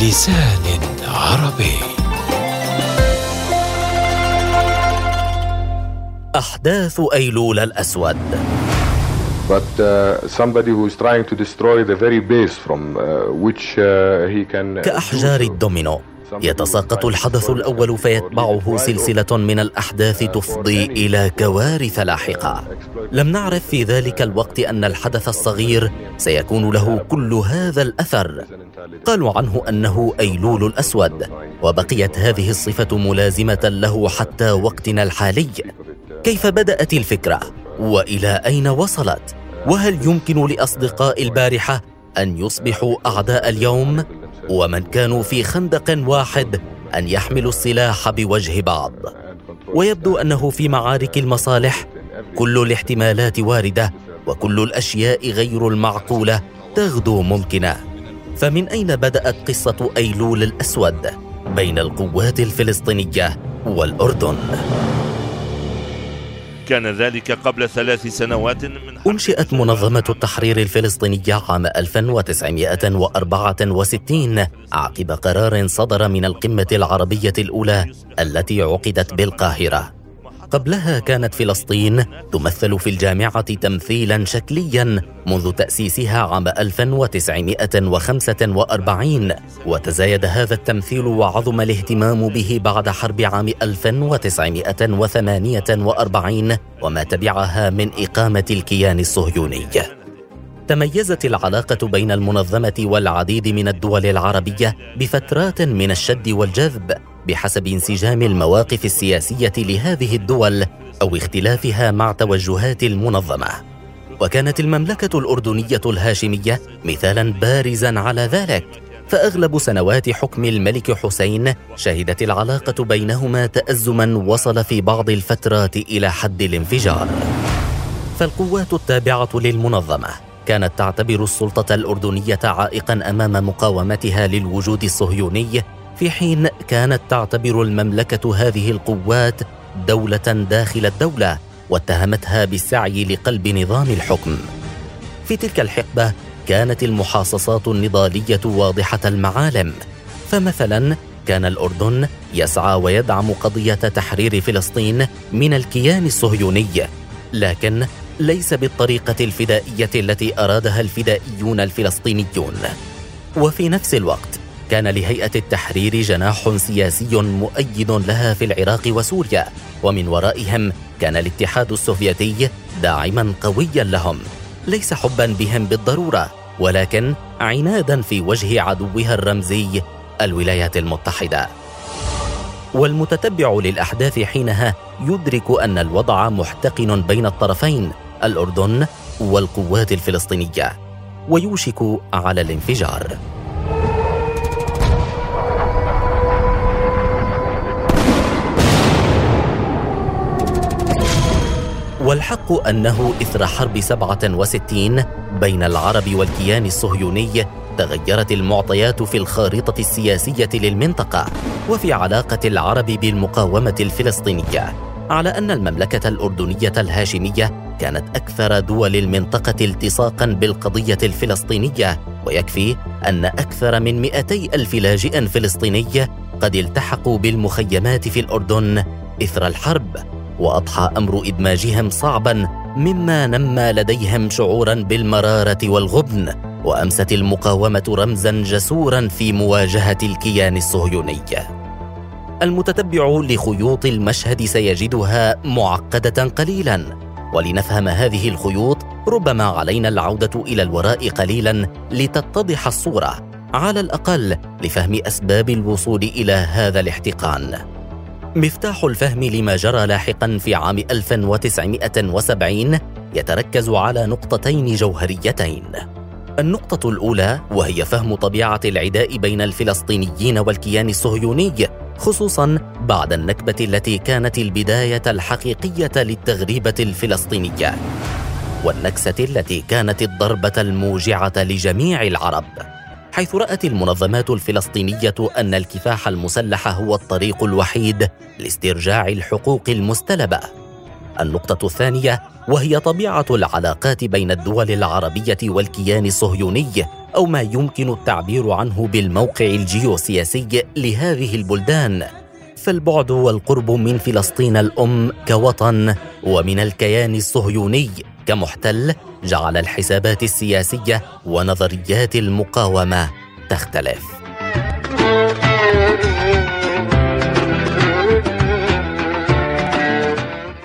بلسان عربي أحداث أيلول الأسود but uh, somebody who is trying to destroy the very base from uh, which uh, he can كأحجار الدومينو يتساقط الحدث الأول فيتبعه سلسلة من الأحداث تفضي إلى كوارث لاحقة. لم نعرف في ذلك الوقت أن الحدث الصغير سيكون له كل هذا الأثر. قالوا عنه أنه أيلول الأسود وبقيت هذه الصفة ملازمة له حتى وقتنا الحالي. كيف بدأت الفكرة؟ وإلى أين وصلت؟ وهل يمكن لأصدقاء البارحة أن يصبحوا أعداء اليوم؟ ومن كانوا في خندق واحد أن يحملوا السلاح بوجه بعض. ويبدو أنه في معارك المصالح كل الاحتمالات واردة وكل الأشياء غير المعقولة تغدو ممكنة. فمن أين بدأت قصة أيلول الأسود بين القوات الفلسطينية والأردن؟ كان ذلك قبل ثلاث سنوات من أنشئت منظمة التحرير الفلسطينية عام 1964 عقب قرار صدر من القمة العربية الأولى التي عقدت بالقاهرة. قبلها كانت فلسطين تمثل في الجامعة تمثيلا شكليا منذ تأسيسها عام 1945 وتزايد هذا التمثيل وعظم الاهتمام به بعد حرب عام 1948 وما تبعها من إقامة الكيان الصهيوني. تميزت العلاقة بين المنظمة والعديد من الدول العربية بفترات من الشد والجذب بحسب انسجام المواقف السياسية لهذه الدول أو اختلافها مع توجهات المنظمة. وكانت المملكة الأردنية الهاشمية مثالا بارزا على ذلك فأغلب سنوات حكم الملك حسين شهدت العلاقة بينهما تازما وصل في بعض الفترات إلى حد الانفجار. فالقوات التابعة للمنظمة كانت تعتبر السلطة الأردنية عائقا أمام مقاومتها للوجود الصهيوني في حين كانت تعتبر المملكة هذه القوات دولة داخل الدولة واتهمتها بالسعي لقلب نظام الحكم. في تلك الحقبة كانت المحاصصات النضالية واضحة المعالم. فمثلا كان الأردن يسعى ويدعم قضية تحرير فلسطين من الكيان الصهيوني لكن ليس بالطريقة الفدائية التي أرادها الفدائيون الفلسطينيون. وفي نفس الوقت كان لهيئة التحرير جناح سياسي مؤيد لها في العراق وسوريا ومن ورائهم كان الاتحاد السوفيتي داعما قويا لهم. ليس حبا بهم بالضرورة ولكن عنادا في وجه عدوها الرمزي الولايات المتحدة. والمتتبع للأحداث حينها يدرك أن الوضع محتقن بين الطرفين الأردن والقوات الفلسطينية ويوشك على الانفجار. والحق أنه إثر حرب 67 بين العرب والكيان الصهيوني تغيرت المعطيات في الخارطة السياسية للمنطقة وفي علاقة العرب بالمقاومة الفلسطينية على أن المملكة الأردنية الهاشمية كانت أكثر دول المنطقة التصاقا بالقضية الفلسطينية ويكفي أن أكثر من 200 ألف لاجئ فلسطيني قد التحقوا بالمخيمات في الأردن إثر الحرب وأضحى أمر إدماجهم صعبا مما نمى لديهم شعورا بالمرارة والغبن وأمست المقاومة رمزا جسورا في مواجهة الكيان الصهيوني. المتتبع لخيوط المشهد سيجدها معقدة قليلا. ولنفهم هذه الخيوط ربما علينا العودة إلى الوراء قليلا لتتضح الصورة على الأقل لفهم أسباب الوصول إلى هذا الاحتقان مفتاح الفهم لما جرى لاحقا في عام 1970 يتركز على نقطتين جوهريتين. النقطة الأولى وهي فهم طبيعة العداء بين الفلسطينيين والكيان الصهيوني خصوصا بعد النكبة التي كانت البداية الحقيقية للتغريبة الفلسطينية والنكسة التي كانت الضربة الموجعة لجميع العرب. حيث رأت المنظمات الفلسطينية أن الكفاح المسلح هو الطريق الوحيد لاسترجاع الحقوق المستلبة. النقطة الثانية وهي طبيعة العلاقات بين الدول العربية والكيان الصهيوني أو ما يمكن التعبير عنه بالموقع الجيوسياسي لهذه البلدان. فالبعد والقرب من فلسطين الأم كوطن ومن الكيان الصهيوني كمحتل جعل الحسابات السياسية ونظريات المقاومة تختلف.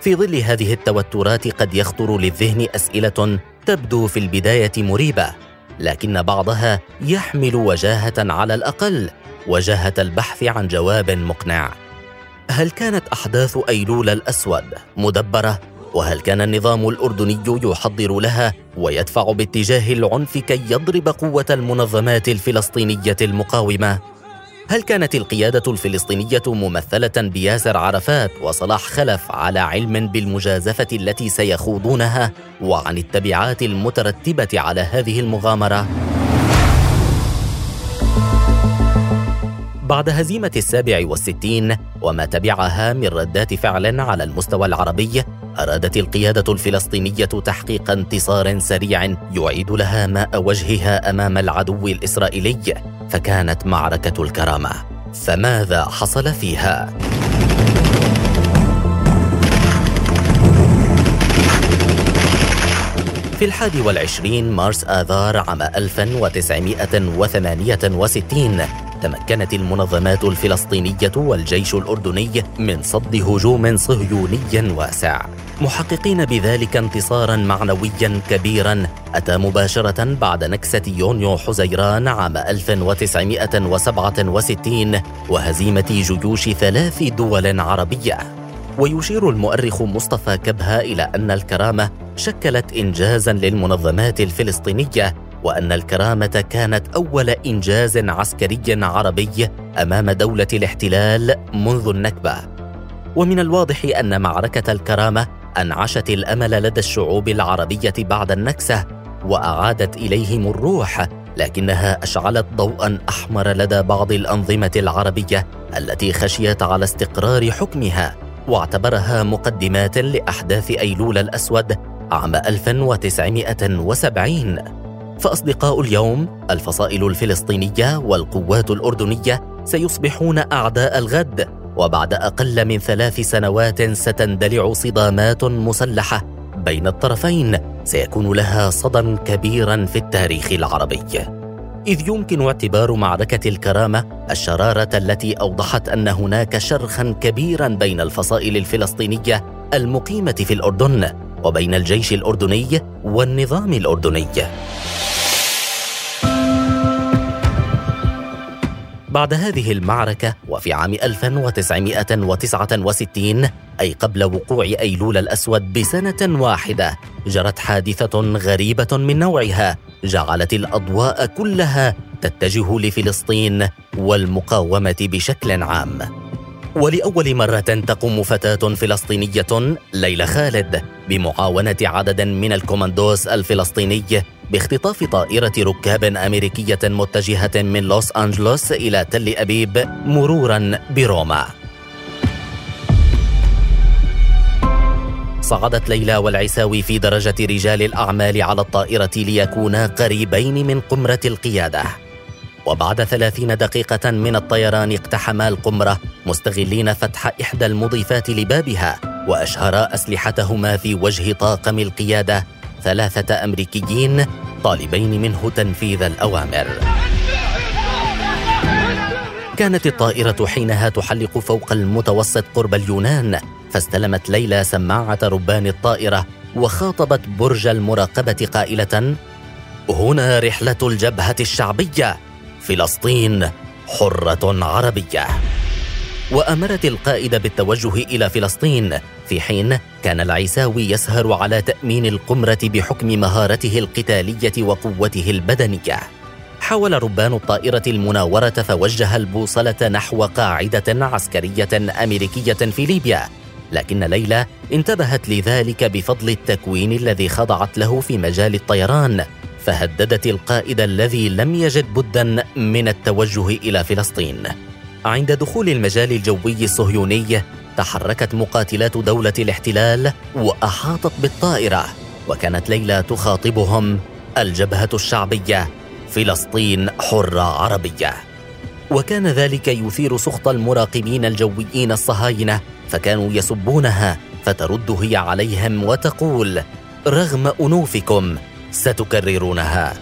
في ظل هذه التوترات قد يخطر للذهن أسئلة تبدو في البداية مريبة لكن بعضها يحمل وجاهة على الأقل وجاهة البحث عن جواب مقنع. هل كانت أحداث أيلول الأسود مدبرة؟ وهل كان النظام الأردني يحضر لها ويدفع باتجاه العنف كي يضرب قوة المنظمات الفلسطينية المقاومة؟ هل كانت القيادة الفلسطينية ممثلة بياسر عرفات وصلاح خلف على علم بالمجازفة التي سيخوضونها؟ وعن التبعات المترتبة على هذه المغامرة؟ بعد هزيمة السابع والستين وما تبعها من ردات فعل على المستوى العربي أرادت القيادة الفلسطينية تحقيق انتصار سريع يعيد لها ماء وجهها أمام العدو الإسرائيلي فكانت معركة الكرامة فماذا حصل فيها؟ في الحادي والعشرين مارس آذار عام 1968 تمكنت المنظمات الفلسطينية والجيش الأردني من صد هجوم صهيوني واسع. محققين بذلك انتصارا معنويا كبيرا أتى مباشرة بعد نكسة يونيو حزيران عام 1967 وهزيمة جيوش ثلاث دول عربية. ويشير المؤرخ مصطفى كبهة إلى أن الكرامة شكلت إنجازا للمنظمات الفلسطينية وأن الكرامة كانت أول إنجاز عسكري عربي أمام دولة الاحتلال منذ النكبة. ومن الواضح أن معركة الكرامة أنعشت الأمل لدى الشعوب العربية بعد النكسة وأعادت إليهم الروح لكنها أشعلت ضوءا أحمر لدى بعض الأنظمة العربية التي خشيت على استقرار حكمها. واعتبرها مقدمات لأحداث أيلول الأسود عام 1970 فأصدقاء اليوم الفصائل الفلسطينية والقوات الأردنية سيصبحون أعداء الغد وبعد أقل من ثلاث سنوات ستندلع صدامات مسلحة بين الطرفين سيكون لها صدى كبيرا في التاريخ العربي. إذ يمكن اعتبار معركة الكرامة الشرارة التي أوضحت أن هناك شرخا كبيرا بين الفصائل الفلسطينية المقيمة في الأردن وبين الجيش الأردني والنظام الأردني. بعد هذه المعركة وفي عام 1969 أي قبل وقوع أيلول الأسود بسنة واحدة جرت حادثة غريبة من نوعها جعلت الأضواء كلها تتجه لفلسطين والمقاومة بشكل عام. ولأول مرة تقوم فتاة فلسطينية ليلى خالد بمعاونة عدد من الكوماندوس الفلسطيني باختطاف طائرة ركاب أمريكية متجهة من لوس أنجلوس إلى تل أبيب مرورا بروما. صعدت ليلى والعساوي في درجة رجال الأعمال على الطائرة ليكونا قريبين من قمرة القيادة. وبعد ثلاثين دقيقة من الطيران اقتحما القمرة مستغلين فتح إحدى المضيفات لبابها وأشهرا أسلحتهما في وجه طاقم القيادة ثلاثة أمريكيين طالبين منه تنفيذ الأوامر. كانت الطائرة حينها تحلق فوق المتوسط قرب اليونان، فاستلمت ليلى سماعة ربان الطائرة وخاطبت برج المراقبة قائلة: هنا رحلة الجبهة الشعبية، فلسطين حرة عربية. وأمرت القائد بالتوجه إلى فلسطين في حين كان العيساوي يسهر على تأمين القمرة بحكم مهارته القتالية وقوته البدنية. حاول ربان الطائرة المناورة فوجه البوصلة نحو قاعدة عسكرية أمريكية في ليبيا لكن ليلى انتبهت لذلك بفضل التكوين الذي خضعت له في مجال الطيران فهددت القائد الذي لم يجد بدا من التوجه إلى فلسطين. عند دخول المجال الجوي الصهيوني تحركت مقاتلات دولة الاحتلال وأحاطت بالطائرة وكانت ليلى تخاطبهم الجبهة الشعبية فلسطين حرة عربية. وكان ذلك يثير سخط المراقبين الجويين الصهاينة فكانوا يسبونها فترد هي عليهم وتقول رغم أنوفكم ستكررونها.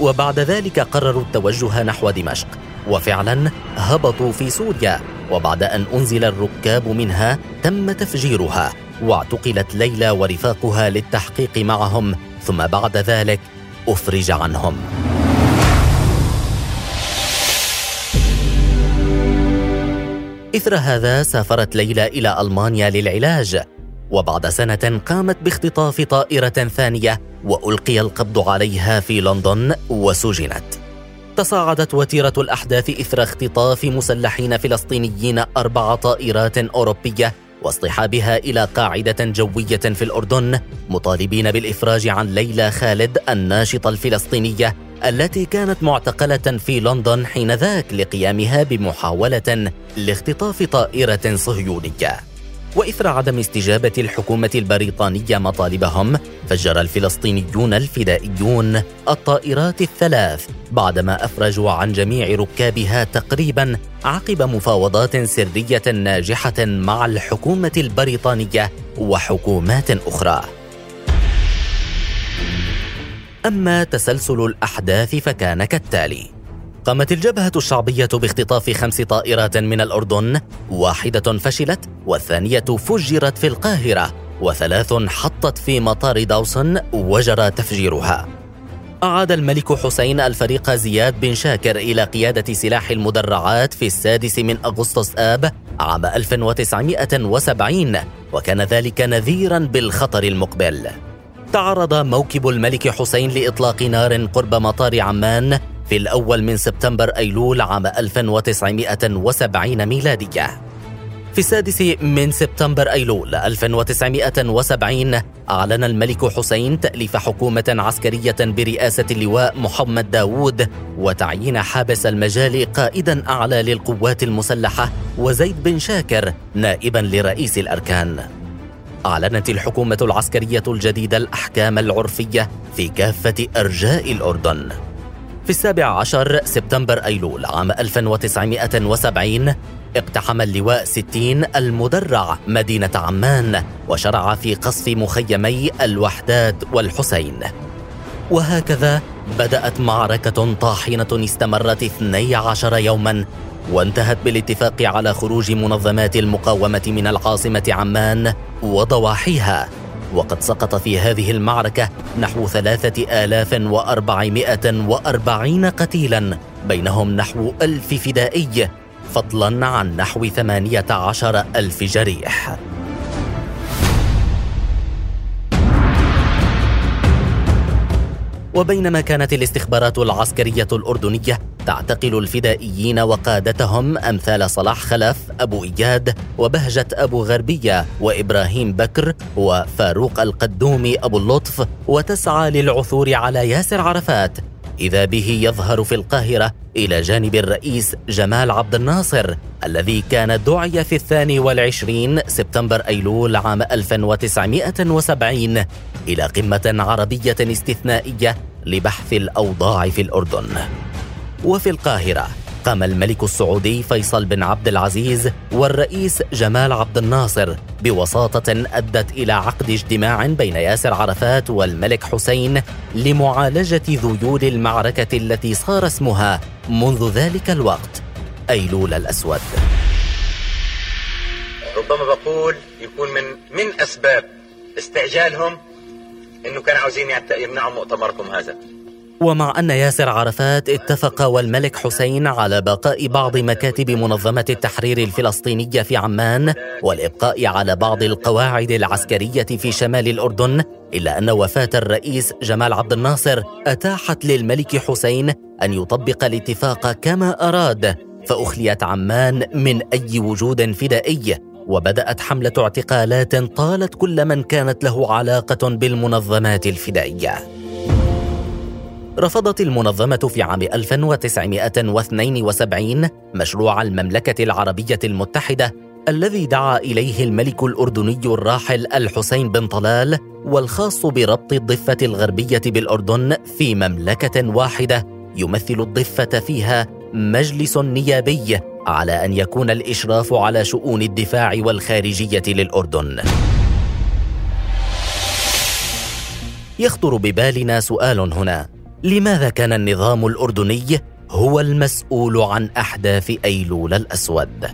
وبعد ذلك قرروا التوجه نحو دمشق وفعلا هبطوا في سوريا. وبعد أن أنزل الركاب منها تم تفجيرها واعتقلت ليلى ورفاقها للتحقيق معهم ثم بعد ذلك أفرج عنهم. إثر هذا سافرت ليلى إلى ألمانيا للعلاج وبعد سنة قامت باختطاف طائرة ثانية وألقي القبض عليها في لندن وسجنت. تصاعدت وتيرة الأحداث إثر اختطاف مسلحين فلسطينيين أربع طائرات أوروبية واصطحابها إلى قاعدة جوية في الأردن مطالبين بالإفراج عن ليلى خالد الناشطة الفلسطينية التي كانت معتقلة في لندن حينذاك لقيامها بمحاولة لاختطاف طائرة صهيونية. وإثر عدم استجابة الحكومة البريطانية مطالبهم فجر الفلسطينيون الفدائيون الطائرات الثلاث بعدما أفرجوا عن جميع ركابها تقريبا عقب مفاوضات سرية ناجحة مع الحكومة البريطانية وحكومات أخرى. أما تسلسل الأحداث فكان كالتالي قامت الجبهة الشعبية باختطاف خمس طائرات من الأردن، واحدة فشلت والثانية فجرت في القاهرة، وثلاث حطت في مطار داوسن وجرى تفجيرها. أعاد الملك حسين الفريق زياد بن شاكر إلى قيادة سلاح المدرعات في السادس من أغسطس آب عام 1970 وكان ذلك نذيرا بالخطر المقبل. تعرض موكب الملك حسين لإطلاق نار قرب مطار عمان في الأول من سبتمبر أيلول عام 1970 ميلادية. في السادس من سبتمبر أيلول 1970 أعلن الملك حسين تأليف حكومة عسكرية برئاسة اللواء محمد داوود وتعيين حابس المجال قائدا أعلى للقوات المسلحة وزيد بن شاكر نائبا لرئيس الأركان. أعلنت الحكومة العسكرية الجديدة الأحكام العرفية في كافة أرجاء الأردن. في السابع عشر سبتمبر أيلول عام 1970 اقتحم اللواء 60 المدرع مدينة عمان وشرع في قصف مخيمي الوحدات والحسين. وهكذا بدأت معركة طاحنة استمرت 12 يوما وانتهت بالاتفاق على خروج منظمات المقاومة من العاصمة عمان وضواحيها. وقد سقط في هذه المعركة نحو ثلاثة آلاف وأربعمائة وأربعين قتيلا بينهم نحو ألف فدائي فضلا عن نحو ثمانية عشر ألف جريح. وبينما كانت الاستخبارات العسكرية الأردنية تعتقل الفدائيين وقادتهم أمثال صلاح خلف أبو إياد وبهجة أبو غربية وإبراهيم بكر وفاروق القدومي أبو اللطف وتسعى للعثور على ياسر عرفات. إذا به يظهر في القاهرة إلى جانب الرئيس جمال عبد الناصر الذي كان دعي في الثاني والعشرين سبتمبر أيلول عام 1970 إلى قمة عربية استثنائية لبحث الأوضاع في الأردن. وفي القاهرة قام الملك السعودي فيصل بن عبد العزيز والرئيس جمال عبد الناصر بوساطة أدت إلى عقد اجتماع بين ياسر عرفات والملك حسين لمعالجة ذيول المعركة التي صار اسمها منذ ذلك الوقت أيلول الأسود. ربما بقول يكون من من أسباب استعجالهم إنه كانوا عاوزين يمنعوا مؤتمركم هذا. ومع أن ياسر عرفات اتفق والملك حسين على بقاء بعض مكاتب منظمة التحرير الفلسطينية في عمان والإبقاء على بعض القواعد العسكرية في شمال الأردن إلا أن وفاة الرئيس جمال عبد الناصر أتاحت للملك حسين أن يطبق الاتفاق كما أراد فأخليت عمان من أي وجود فدائي. وبدأت حملة اعتقالات طالت كل من كانت له علاقة بالمنظمات الفدائية. رفضت المنظمة في عام 1972 مشروع المملكة العربية المتحدة الذي دعا إليه الملك الأردني الراحل الحسين بن طلال والخاص بربط الضفة الغربية بالأردن في مملكة واحدة يمثل الضفة فيها مجلس نيابي على أن يكون الإشراف على شؤون الدفاع والخارجية للأردن. يخطر ببالنا سؤال هنا: لماذا كان النظام الأردني هو المسؤول عن أحداث أيلول الأسود؟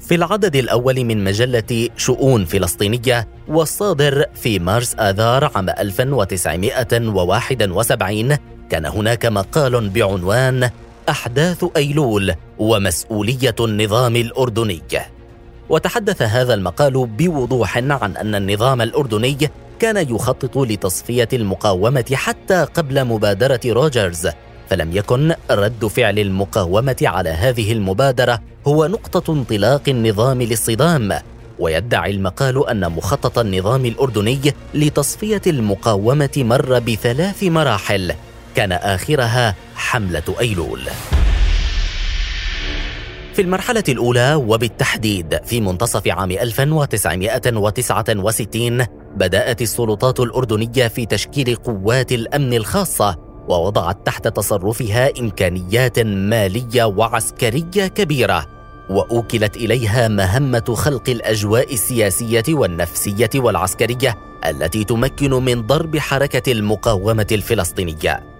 في العدد الأول من مجلة شؤون فلسطينية والصادر في مارس آذار عام 1971 كان هناك مقال بعنوان أحداث أيلول ومسؤولية النظام الأردني. وتحدث هذا المقال بوضوح عن أن النظام الأردني كان يخطط لتصفية المقاومة حتى قبل مبادرة روجرز فلم يكن رد فعل المقاومة على هذه المبادرة هو نقطة انطلاق النظام للصدام. ويدعي المقال أن مخطط النظام الأردني لتصفية المقاومة مر بثلاث مراحل كان آخرها حملة أيلول. في المرحلة الأولى وبالتحديد في منتصف عام 1969 بدأت السلطات الأردنية في تشكيل قوات الأمن الخاصة ووضعت تحت تصرفها إمكانيات مالية وعسكرية كبيرة وأوكلت إليها مهمة خلق الأجواء السياسية والنفسية والعسكرية التي تمكن من ضرب حركة المقاومة الفلسطينية.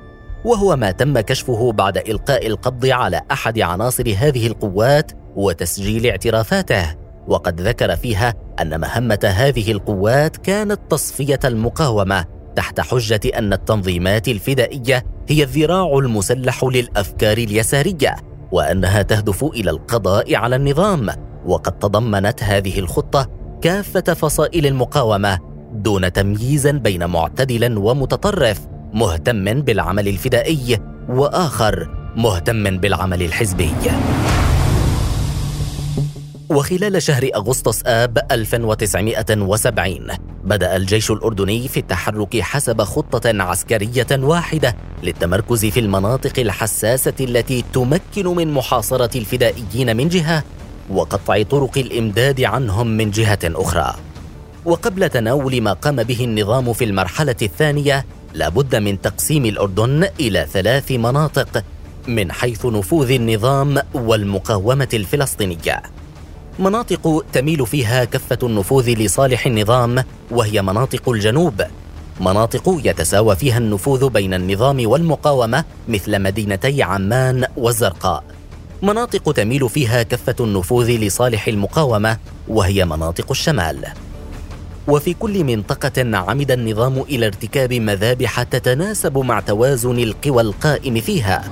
وهو ما تم كشفه بعد إلقاء القبض على أحد عناصر هذه القوات وتسجيل اعترافاته. وقد ذكر فيها أن مهمة هذه القوات كانت تصفية المقاومة تحت حجة أن التنظيمات الفدائية هي الذراع المسلح للأفكار اليسارية وأنها تهدف إلى القضاء على النظام. وقد تضمنت هذه الخطة كافة فصائل المقاومة دون تمييز بين معتدل ومتطرف. مهتم بالعمل الفدائي وآخر مهتم بالعمل الحزبي وخلال شهر أغسطس آب 1970 بدأ الجيش الأردني في التحرك حسب خطة عسكرية واحدة للتمركز في المناطق الحساسة التي تمكن من محاصرة الفدائيين من جهة وقطع طرق الإمداد عنهم من جهة أخرى. وقبل تناول ما قام به النظام في المرحلة الثانية لابد من تقسيم الأردن إلى ثلاث مناطق من حيث نفوذ النظام والمقاومة الفلسطينية. مناطق تميل فيها كفة النفوذ لصالح النظام وهي مناطق الجنوب. مناطق يتساوى فيها النفوذ بين النظام والمقاومة مثل مدينتي عمان والزرقاء مناطق تميل فيها كفة النفوذ لصالح المقاومة وهي مناطق الشمال. وفي كل منطقة عمد النظام إلى ارتكاب مذابح تتناسب مع توازن القوى القائم فيها.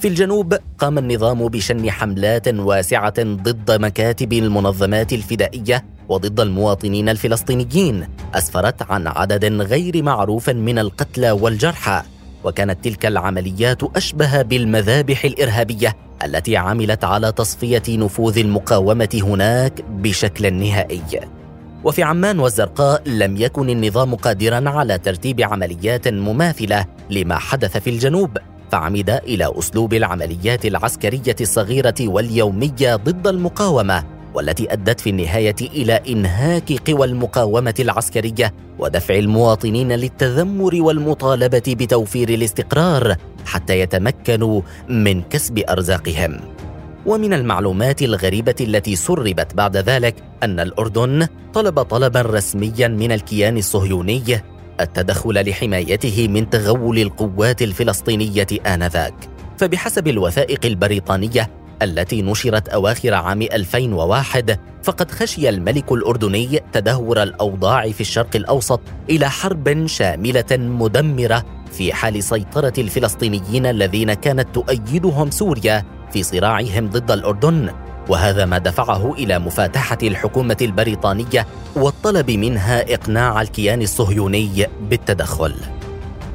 في الجنوب قام النظام بشن حملات واسعة ضد مكاتب المنظمات الفدائية وضد المواطنين الفلسطينيين أسفرت عن عدد غير معروف من القتلى والجرحى وكانت تلك العمليات أشبه بالمذابح الإرهابية التي عملت على تصفية نفوذ المقاومة هناك بشكل نهائي. وفي عمان والزرقاء لم يكن النظام قادرا على ترتيب عمليات مماثلة لما حدث في الجنوب فعمد إلى أسلوب العمليات العسكرية الصغيرة واليومية ضد المقاومة والتي أدت في النهاية إلى إنهاك قوى المقاومة العسكرية ودفع المواطنين للتذمر والمطالبة بتوفير الاستقرار حتى يتمكنوا من كسب أرزاقهم. ومن المعلومات الغريبة التي سربت بعد ذلك أن الأردن طلب طلبا رسميا من الكيان الصهيوني التدخل لحمايته من تغول القوات الفلسطينية آنذاك. فبحسب الوثائق البريطانية التي نشرت أواخر عام 2001 فقد خشي الملك الأردني تدهور الأوضاع في الشرق الأوسط إلى حرب شاملة مدمرة في حال سيطرة الفلسطينيين الذين كانت تؤيدهم سوريا في صراعهم ضد الأردن. وهذا ما دفعه إلى مفاتحة الحكومة البريطانية والطلب منها إقناع الكيان الصهيوني بالتدخل.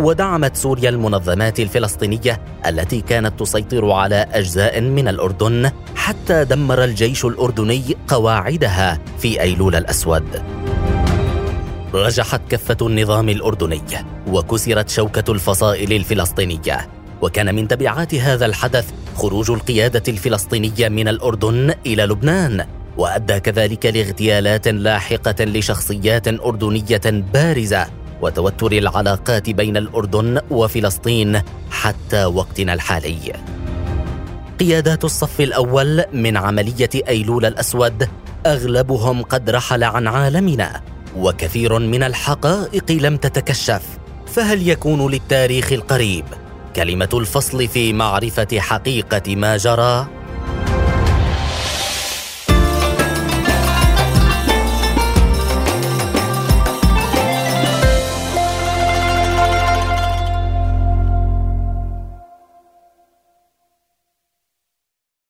ودعمت سوريا المنظمات الفلسطينية التي كانت تسيطر على أجزاء من الأردن حتى دمر الجيش الأردني قواعدها في أيلول الأسود. رجحت كفة النظام الأردني وكسرت شوكة الفصائل الفلسطينية وكان من تبعات هذا الحدث خروج القيادة الفلسطينية من الأردن إلى لبنان وأدى كذلك لاغتيالات لاحقة لشخصيات أردنية بارزة وتوتر العلاقات بين الأردن وفلسطين حتى وقتنا الحالي. قيادات الصف الأول من عملية أيلول الأسود أغلبهم قد رحل عن عالمنا وكثير من الحقائق لم تتكشف فهل يكون للتاريخ القريب كلمة الفصل في معرفة حقيقة ما جرى؟